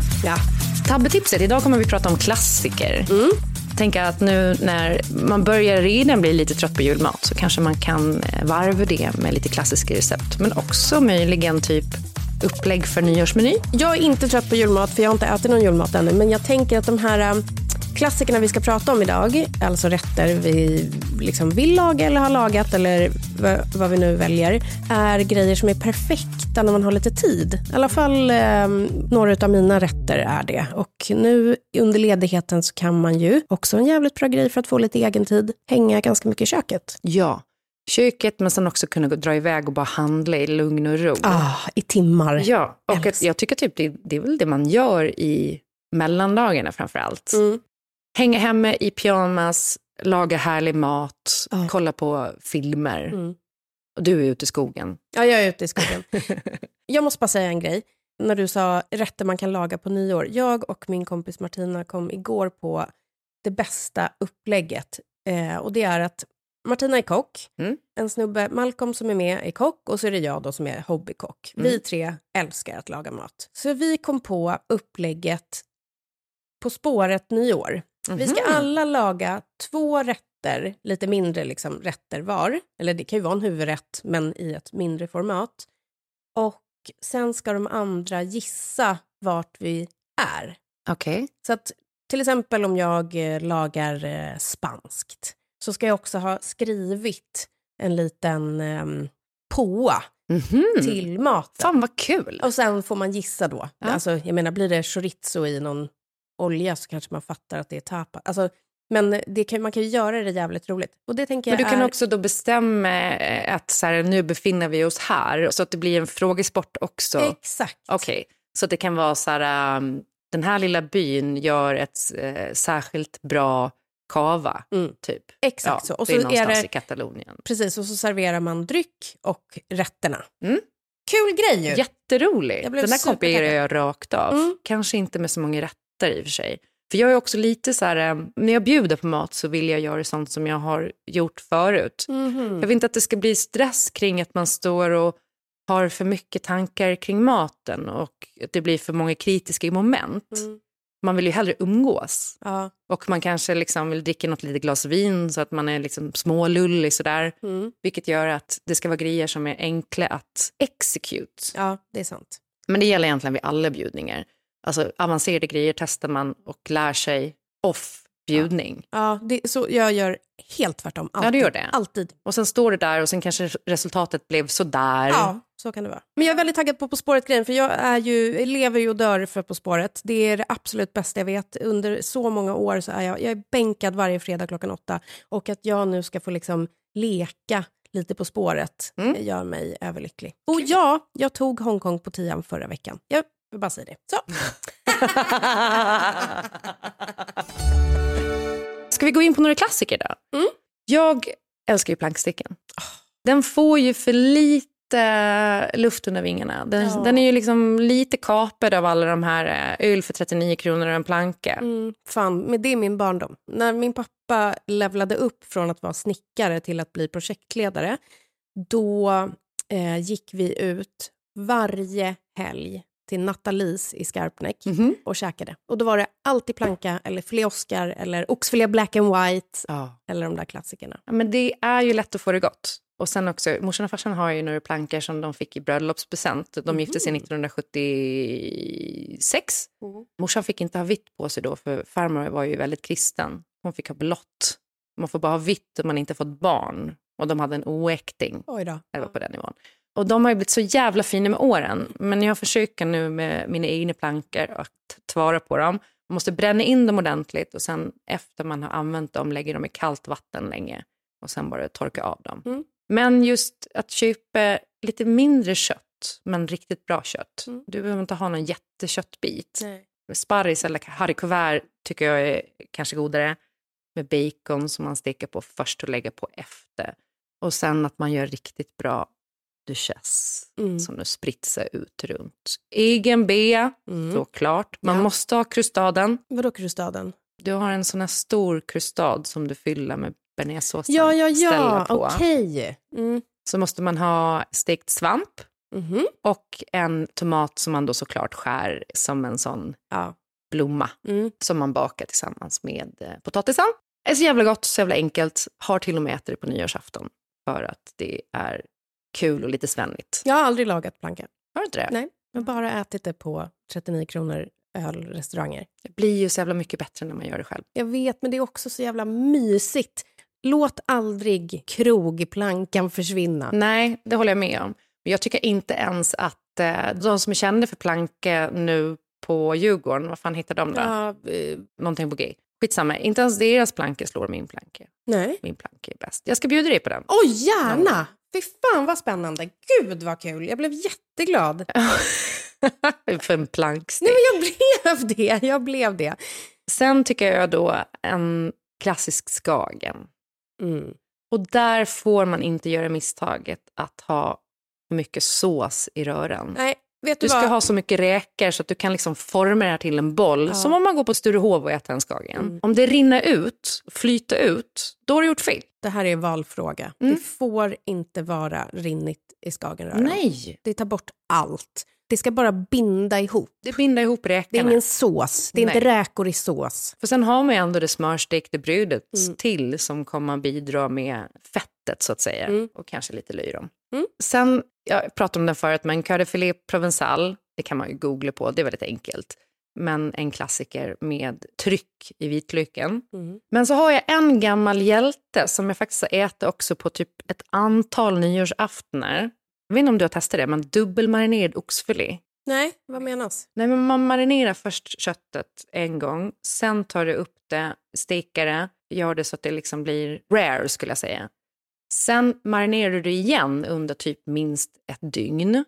Det är fredag igen. Ja. Tabbetipset, idag kommer vi prata om klassiker. Mm. Tänker att nu när man börjar redan bli lite trött på julmat så kanske man kan eh, varva det med lite klassiska recept. Men också möjligen typ upplägg för nyårsmeny. Jag är inte trött på julmat för jag har inte ätit någon julmat ännu. Men jag tänker att de här um, klassikerna vi ska prata om idag, alltså rätter vi liksom vill laga eller har lagat eller vad vi nu väljer, är grejer som är perfekta när man har lite tid. I alla fall eh, några av mina rätter är det. Och nu under ledigheten så kan man ju, också en jävligt bra grej för att få lite egen tid, hänga ganska mycket i köket. Ja, köket men sen också kunna gå- dra iväg och bara handla i lugn och ro. Ah, I timmar. Ja, och att jag tycker typ det, det är väl det man gör i mellandagarna framför allt. Mm. Hänga hemma i pyjamas, laga härlig mat, Ja. kolla på filmer. Mm. Och du är ute i skogen. Ja, jag är ute i skogen. jag måste bara säga en grej. När du sa rätter man kan laga på nyår. Jag och min kompis Martina kom igår på det bästa upplägget. Eh, och det är att Martina är kock, Mm. en snubbe, Malcolm som är med är kock och så är det jag då som är hobbykock. Mm. Vi tre älskar att laga mat. Så vi kom på upplägget På spåret nyår. Vi ska Mhm. alla laga två rätter, lite mindre liksom, rätter var. Eller det kan ju vara en huvudrätt, men i ett mindre format. Och sen ska de andra gissa vart vi är. Okej. Så att till exempel om jag eh, lagar eh, spanskt så ska jag också ha skrivit en liten eh, påa Mhm. till maten. Fan vad kul. Och sen får man gissa då. Ja. Alltså, jag menar, blir det chorizo i någon olja så kanske man fattar att det är tapa. Alltså, men det kan, man kan ju göra det jävligt roligt. Och det tänker Men du kan är... också då bestämma eh, att så här, nu befinner vi oss här, så att det blir en frågesport också. Exakt. Okej, så att det kan vara så här, um, den här lilla byn gör ett eh, särskilt bra kava, Mm. typ. Exakt så. Och det är så är någonstans det- i Katalonien. Precis, och så serverar man dryck och rätterna. Mm. Kul grej ju! Jätterolig. Den där kopierar jag rakt av. Mm. Kanske inte med så många rätter i och för sig. För jag är också lite så här, eh, när jag bjuder på mat så vill jag göra sånt som jag har gjort förut. Mhm. Jag vill inte att det ska bli stress kring att man står och har för mycket tankar kring maten och att det blir för många kritiska moment. Mm. Man vill ju hellre umgås. Ja. Och man kanske liksom vill dricka något litet glas vin så att man är liksom smålullig sådär. Mm. Vilket gör att det ska vara grejer som är enkla att execute. ja, det är sant. Men det gäller egentligen vid alla bjudningar. Alltså avancerade grejer testar man och lär sig off bjudning. Ja, det, så jag gör helt tvärtom. Alltid. Ja, du gör det. Alltid. Och sen står det där och sen kanske resultatet blev sådär. Ja, så kan det vara. Men jag är väldigt taggad på På spåret-grejen, för jag är ju, lever ju och dör för På spåret. Det är det absolut bästa jag vet. Under så många år så är jag, jag är bänkad varje fredag klockan åtta. Och att jag nu ska få liksom leka lite På spåret Mm. gör mig överlycklig. Och ja, jag tog Hongkong på tian förra veckan. Jag vill bara säga det. Så. Ska vi gå in på några klassiker då? Mm. Jag älskar ju planksticken. Den får ju för lite luft under vingarna. Den, Ja. den är ju liksom lite kapad av alla de här eh, öl för 39 kronor och en planka. Mm, fan, men det är min barndom. När min pappa levlade upp från att vara snickare till att bli projektledare, då eh, gick vi ut varje helg till Nathalies i Skarpnäck Mhm. och käkade. Och då var det alltid planka eller filé Oscar eller oxfilé black and white Ja. eller de där klassikerna. Ja, men det är ju lätt att få det gott. Och sen också, morsan och farsan har ju några plankor som de fick i bröllopspresent. De gifte sig 1976. Morsan fick inte ha vitt på sig då, för farmor var ju väldigt kristen. Hon fick ha blått. Man får bara ha vitt om man inte fått barn. Och de hade en oäkting. Oj då. Var på den nivån. Och de har ju blivit så jävla fina med åren. Men jag försöker nu med mina egna plankor att tvara på dem. Man måste bränna in dem ordentligt och sen efter man har använt dem lägger dem i kallt vatten länge. Och sen bara torka av dem. Mm. Men just att köpa lite mindre kött, men riktigt bra kött. Mm. Du behöver inte ha någon jätteköttbit. Nej. Sparris eller couvert tycker jag är kanske godare. Med bacon som man steker på först och lägger på efter. Och sen att man gör riktigt bra duchesse Mm. som nu spritsar ut runt. Egen bea, Mm. såklart. Man Ja. måste ha krustaden. Vadå krustaden? Du har en sån här stor krustad som du fyller med bearnaisesåsen. Ja, ja, ja, på. okej. Mm. Så måste man ha stekt svamp, Mhm. och en tomat som man då såklart skär som en sån Ja. blomma Mm. som man bakar tillsammans med eh, potatisen. Det är så jävla gott, så jävla enkelt. Har till och med ätit det på nyårsafton för att det är kul och lite svennigt. Jag har aldrig lagat planka. Har du inte det? Nej, jag har bara ätit det på 39 kronor ölrestauranger. Det blir ju så jävla mycket bättre när man gör det själv. Jag vet, men det är också så jävla mysigt. Låt aldrig krogplankan försvinna. Nej, det håller jag med om. Men jag tycker inte ens att eh, de som är kända för planka nu på Djurgården, vad fan hittar de då? Ja, eh, Någonting på G. Skitsamma, inte ens deras planka slår min planka. nej. Min planka är bäst. Jag ska bjuda dig på den. Oj, gärna! Fy fan vad spännande. Gud vad kul. Jag blev jätteglad. för en plankstek. Nej, men jag blev det. Jag blev det. Sen tycker jag då en klassisk skagen. Mm. Och där får man inte göra misstaget att ha mycket sås i röran. Nej, vet du, Du ska vad? ha så mycket räkor så att du kan liksom forma det här till en boll. Ja. Som om man går på Sturehov och äter en skagen. Mm. Om det rinner ut, flyter ut, då har du gjort fel. Det här är en valfråga. Mm. Det får inte vara rinnigt i skagenröran. Nej, Det tar bort allt. Det ska bara binda ihop. det binder ihop Det är räkorna. ingen sås. Det är Nej. inte räkor i sås. För sen har man ju ändå det smörstekta brödet Mm. till som kommer att bidra med fettet så att säga. Mm. Och kanske lite löjrom. Mm. Sen, jag pratade om den förut, men curry filet provençal, det kan man ju googla på, det är väldigt enkelt. Men en klassiker med tryck i vitlöken. Mm. Men så har jag en gammal hjälte som jag faktiskt har ätit också på typ ett antal nyårsaftnar. Jag vet inte om du har testat det, men dubbelmarinerad oxfilé. Nej, vad menas? Nej, men man marinerar först köttet en gång, sen tar du upp det, stekar det, gör det så att det liksom blir rare skulle jag säga. Sen marinerar du det igen under typ minst ett dygn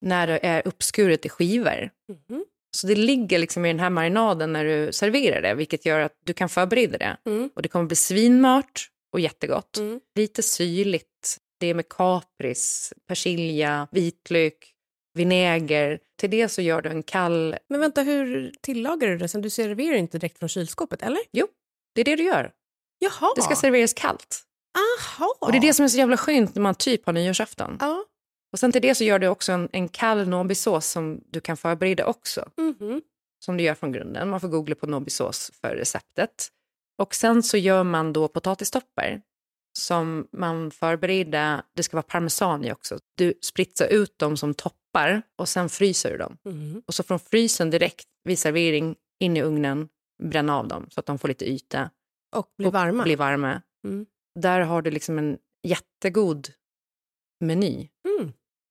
när det är uppskuret i skivor. Mhm. Så det ligger liksom i den här marinaden när du serverar det, vilket gör att du kan förbereda det. Mm. Och det kommer bli svinmört och jättegott. Mm. Lite syrligt. Det är med kapris, persilja, vitlök, vinäger. Till det så gör du en kall... Men vänta, hur tillagar du det sen? Du serverar inte direkt från kylskåpet, eller? Jo, det är det du gör. Jaha. Det ska serveras kallt. Aha. Och det är det som är så jävla skönt när man typ har nyårsafton. Ja. Och sen till det så gör du också en, en kall nobisås som du kan förbereda också. Mhm. Som du gör från grunden. Man får googla på nobisås för receptet. Och sen så gör man då potatistoppar som man förbereder. Det ska vara parmesan i också. Du spritsar ut dem som toppar och sen fryser du dem. Mhm. Och så från frysen direkt vid servering in i ugnen, bränna av dem så att de får lite yta. Och blir varma. Och blir varma. Mm. Där har du liksom en jättegod meny Mm.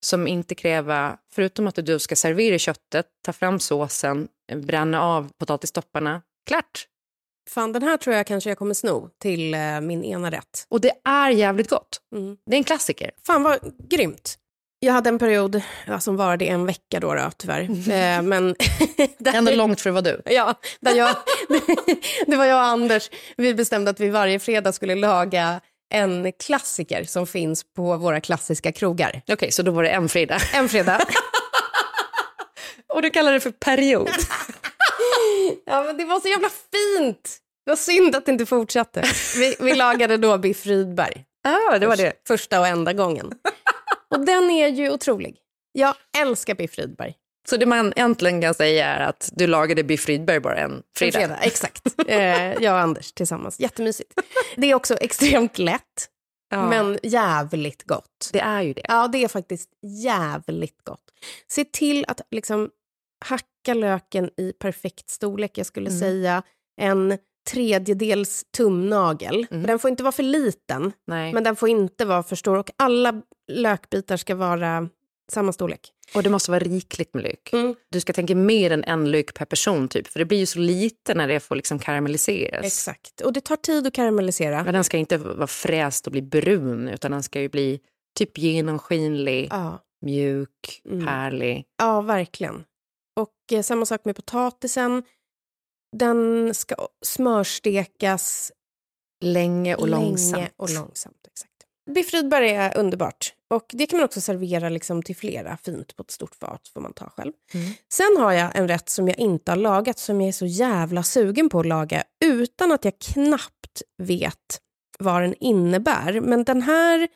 Som inte kräver, förutom att du ska servera köttet, ta fram såsen, bränna av potatistopparna. Klart! Fan, den här tror jag kanske jag kommer sno till eh, min ena rätt. Och det är jävligt gott. Mm. Det är en klassiker. Fan vad grymt. Jag hade en period ja, som varade en vecka då, då tyvärr. Eh, men där, Ändå långt för att vara du. Ja, där jag, det var jag och Anders. Vi bestämde att vi varje fredag skulle laga en klassiker som finns på våra klassiska krogar. Okej, så då var det en fredag. En fredag. Och du kallar det för period. Ja, men det var så jävla fint. Det var synd att det inte fortsatte. Vi, vi lagade då biff Rydberg. Ja, det var det. Första och enda gången. Och den är ju otrolig. Jag älskar biff Rydberg. Så det man egentligen kan säga är att du lagade biff Rydberg bara en En fredag. fredag, exakt. Eh, jag och Anders tillsammans. Jättemysigt. Det är också extremt lätt, Ja. men jävligt gott. det är ju det. Ja, det är faktiskt jävligt gott. Se till att liksom hacka löken i perfekt storlek. Jag skulle Mm. säga en tredjedels tumnagel. Mm. Den får inte vara för liten, Nej. men den får inte vara för stor. Och alla lökbitar ska vara samma storlek. Och det måste vara rikligt med lök. Mm. Du ska tänka mer än en lök per person, typ. för det blir ju så lite när det får liksom karamelliseras. Exakt. Och det tar tid att karamellisera. Men den ska inte vara fräst och bli brun, utan den ska ju bli typ genomskinlig, Ja. mjuk, Mm. härlig. Ja, verkligen. Och eh, samma sak med potatisen. Den ska smörstekas Länge och länge långsamt. och långsamt. Exakt. Biff Rydberg är underbart. Och det kan man också servera liksom till flera fint på ett stort fat. får man ta själv. Mm. Sen har jag en rätt som jag inte har lagat som jag är så jävla sugen på att laga utan att jag knappt vet vad den innebär. Men den här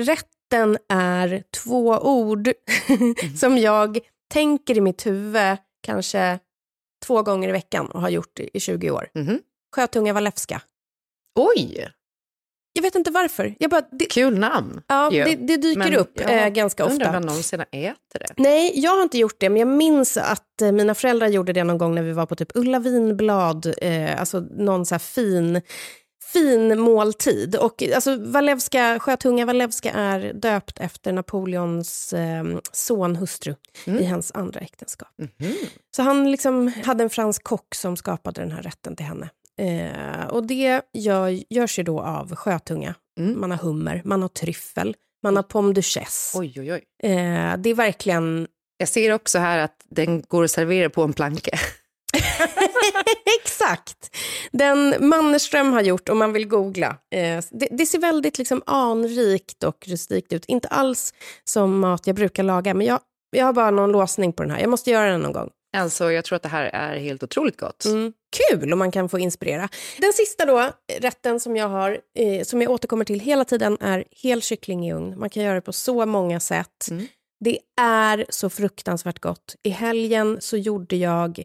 rätten är två ord som jag tänker i mitt huvud kanske två gånger i veckan och har gjort i 20 år. Mhm. Sjötunga walewska. Oj, Jag vet inte varför. Jag bara, det, kul namn. ja, ju. det, det dyker Men upp jag eh, ganska Undrar om ofta. någonsin äter det. Nej, jag har inte gjort det, men jag minns att eh, mina föräldrar gjorde det någon gång när vi var på typ Ulla vinblad, eh, alltså någon så här fin, fin måltid. Och alltså Walewska, Sjötunga Walewska är döpt efter Napoleons eh, son, hustru, i hans andra äktenskap. Mhm. Så han liksom hade en fransk kock som skapade den här rätten till henne. Eh, och det gör, görs ju då av sjötunga. Mm. Man har hummer, man har tryffel, man har pomme duchesse. Oj, oj, oj. Eh, det är verkligen Jag ser också här att den går att servera på en planka. Exakt! Den Mannerström har gjort, om man vill googla. Eh, det, det ser väldigt liksom anrikt och rustikt ut. Inte alls som mat jag brukar laga, men jag, jag har bara någon låsning på den här. Jag måste göra den någon gång. Alltså, jag tror att det här är helt otroligt gott. Mm. Kul om man kan få inspirera. Den sista då, rätten som jag har, eh, som jag återkommer till hela tiden, är hel kyckling i ugn. Man kan göra det på så många sätt. Mm. Det är så fruktansvärt gott. I helgen så gjorde jag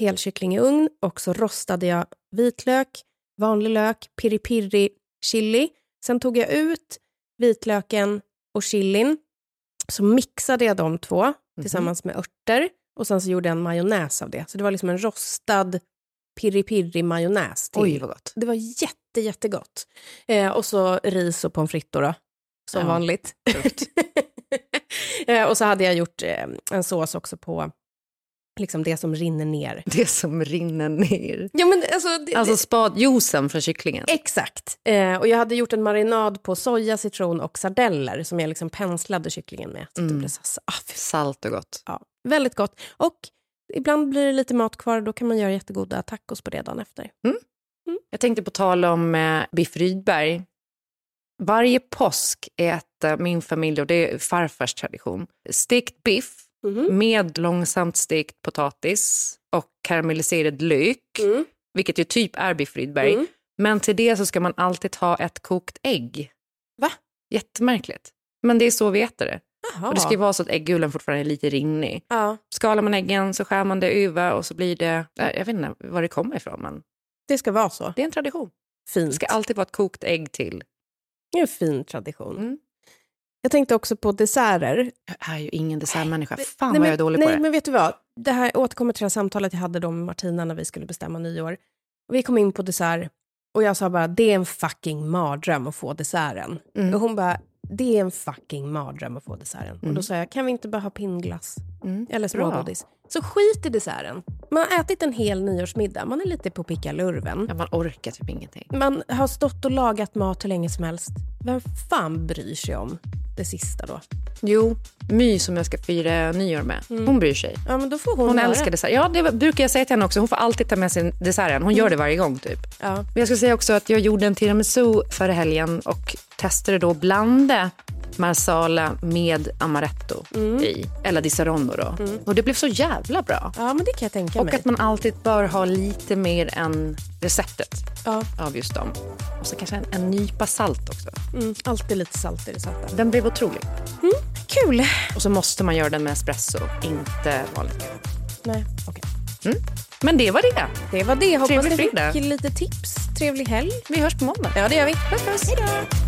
helkyckling i ugn och så rostade jag vitlök, vanlig lök, piri-piri, chili. Sen tog jag ut vitlöken och chilin. Så mixade jag de två Mhm. tillsammans med örter och sen så gjorde jag en majonnäs av det. Så det var liksom en rostad piri-piri majonnäs till. Oj, vad gott. Det var jätte, jättegott. Eh, och så ris och pommes frites då, då som Ja, vanligt. eh, och så hade jag gjort eh, en sås också på liksom det som rinner ner. Det som rinner ner. Ja, men alltså, det, Alltså det, spadjuicen från kycklingen. exakt. Eh, och jag hade gjort en marinad på soja, citron och sardeller som jag liksom penslade kycklingen med. Så det Mm. blev så, ah, Salt och gott. Ja, väldigt gott. Och ibland blir det lite mat kvar, då kan man göra jättegoda tacos på det dagen efter. Jag tänkte på tal om eh, Biff Rydberg. Varje påsk äter min familj, och det är farfars tradition, stekt biff Mhm. med långsamt stekt potatis och karamelliserad lök, Mm. vilket ju typ är Biff Rydberg. Mm. Men till det så ska man alltid ha ett kokt ägg. Va? Jättemärkligt. Men det är så vi äter det. Jaha. Och det ska ju vara så att äggulan fortfarande är lite rinnig. ja, Skalar man äggen så skär man det över och så blir det, jag vet inte var det kommer ifrån men det ska vara så. det är en tradition. Det Fint. ska alltid vara ett kokt ägg till. Det är en fin tradition. Mm. Jag tänkte också på desserter. Jag är ju ingen dessertmänniska. Fan nej, vad men, jag är dålig nej, på det. men vet du vad? Det här återkommer till det här samtalet jag hade med Martina när vi skulle bestämma nyår. Vi kom in på dessert och jag sa bara, det är en fucking mardröm att få desserten. Mm. Och hon bara, det är en fucking mardröm att få desserten. Och då sa jag, kan vi inte bara ha pinnglass? Mm. Eller Bra. smågodis. Så skit i desserten. Man har ätit en hel nyårsmiddag, man är lite på pickalurven. Ja, man orkar typ ingenting. Man har stått och lagat mat hur länge som helst. Vem fan bryr sig om det sista då? Jo, My som jag ska fira nyår med, hon bryr sig. Ja, men då får hon, Hon älskar dessert. Ja, det brukar jag säga till henne också. Hon får alltid ta med sig desserten. Hon gör det varje gång typ. Ja. Men jag ska säga också att jag gjorde en tiramisu förra helgen och testade då blanda marsala med amaretto i, eller di Saronno då. Och det blev så jävla bra. ja, men det kan jag tänka Och mig. att man alltid bör ha lite mer än receptet Ja, av just dem. Och så kanske en, en nypa salt också. mm, alltid lite salt i det salta. Den blev otrolig. Kul! Och så måste man göra den med espresso, inte vanligt. Nej, okej. Men det var det. Det var det. Hoppas Trevlig ni fick lite tips. Trevlig helg. Vi hörs på måndag. Ja, det gör vi. Puss, puss. Hej då!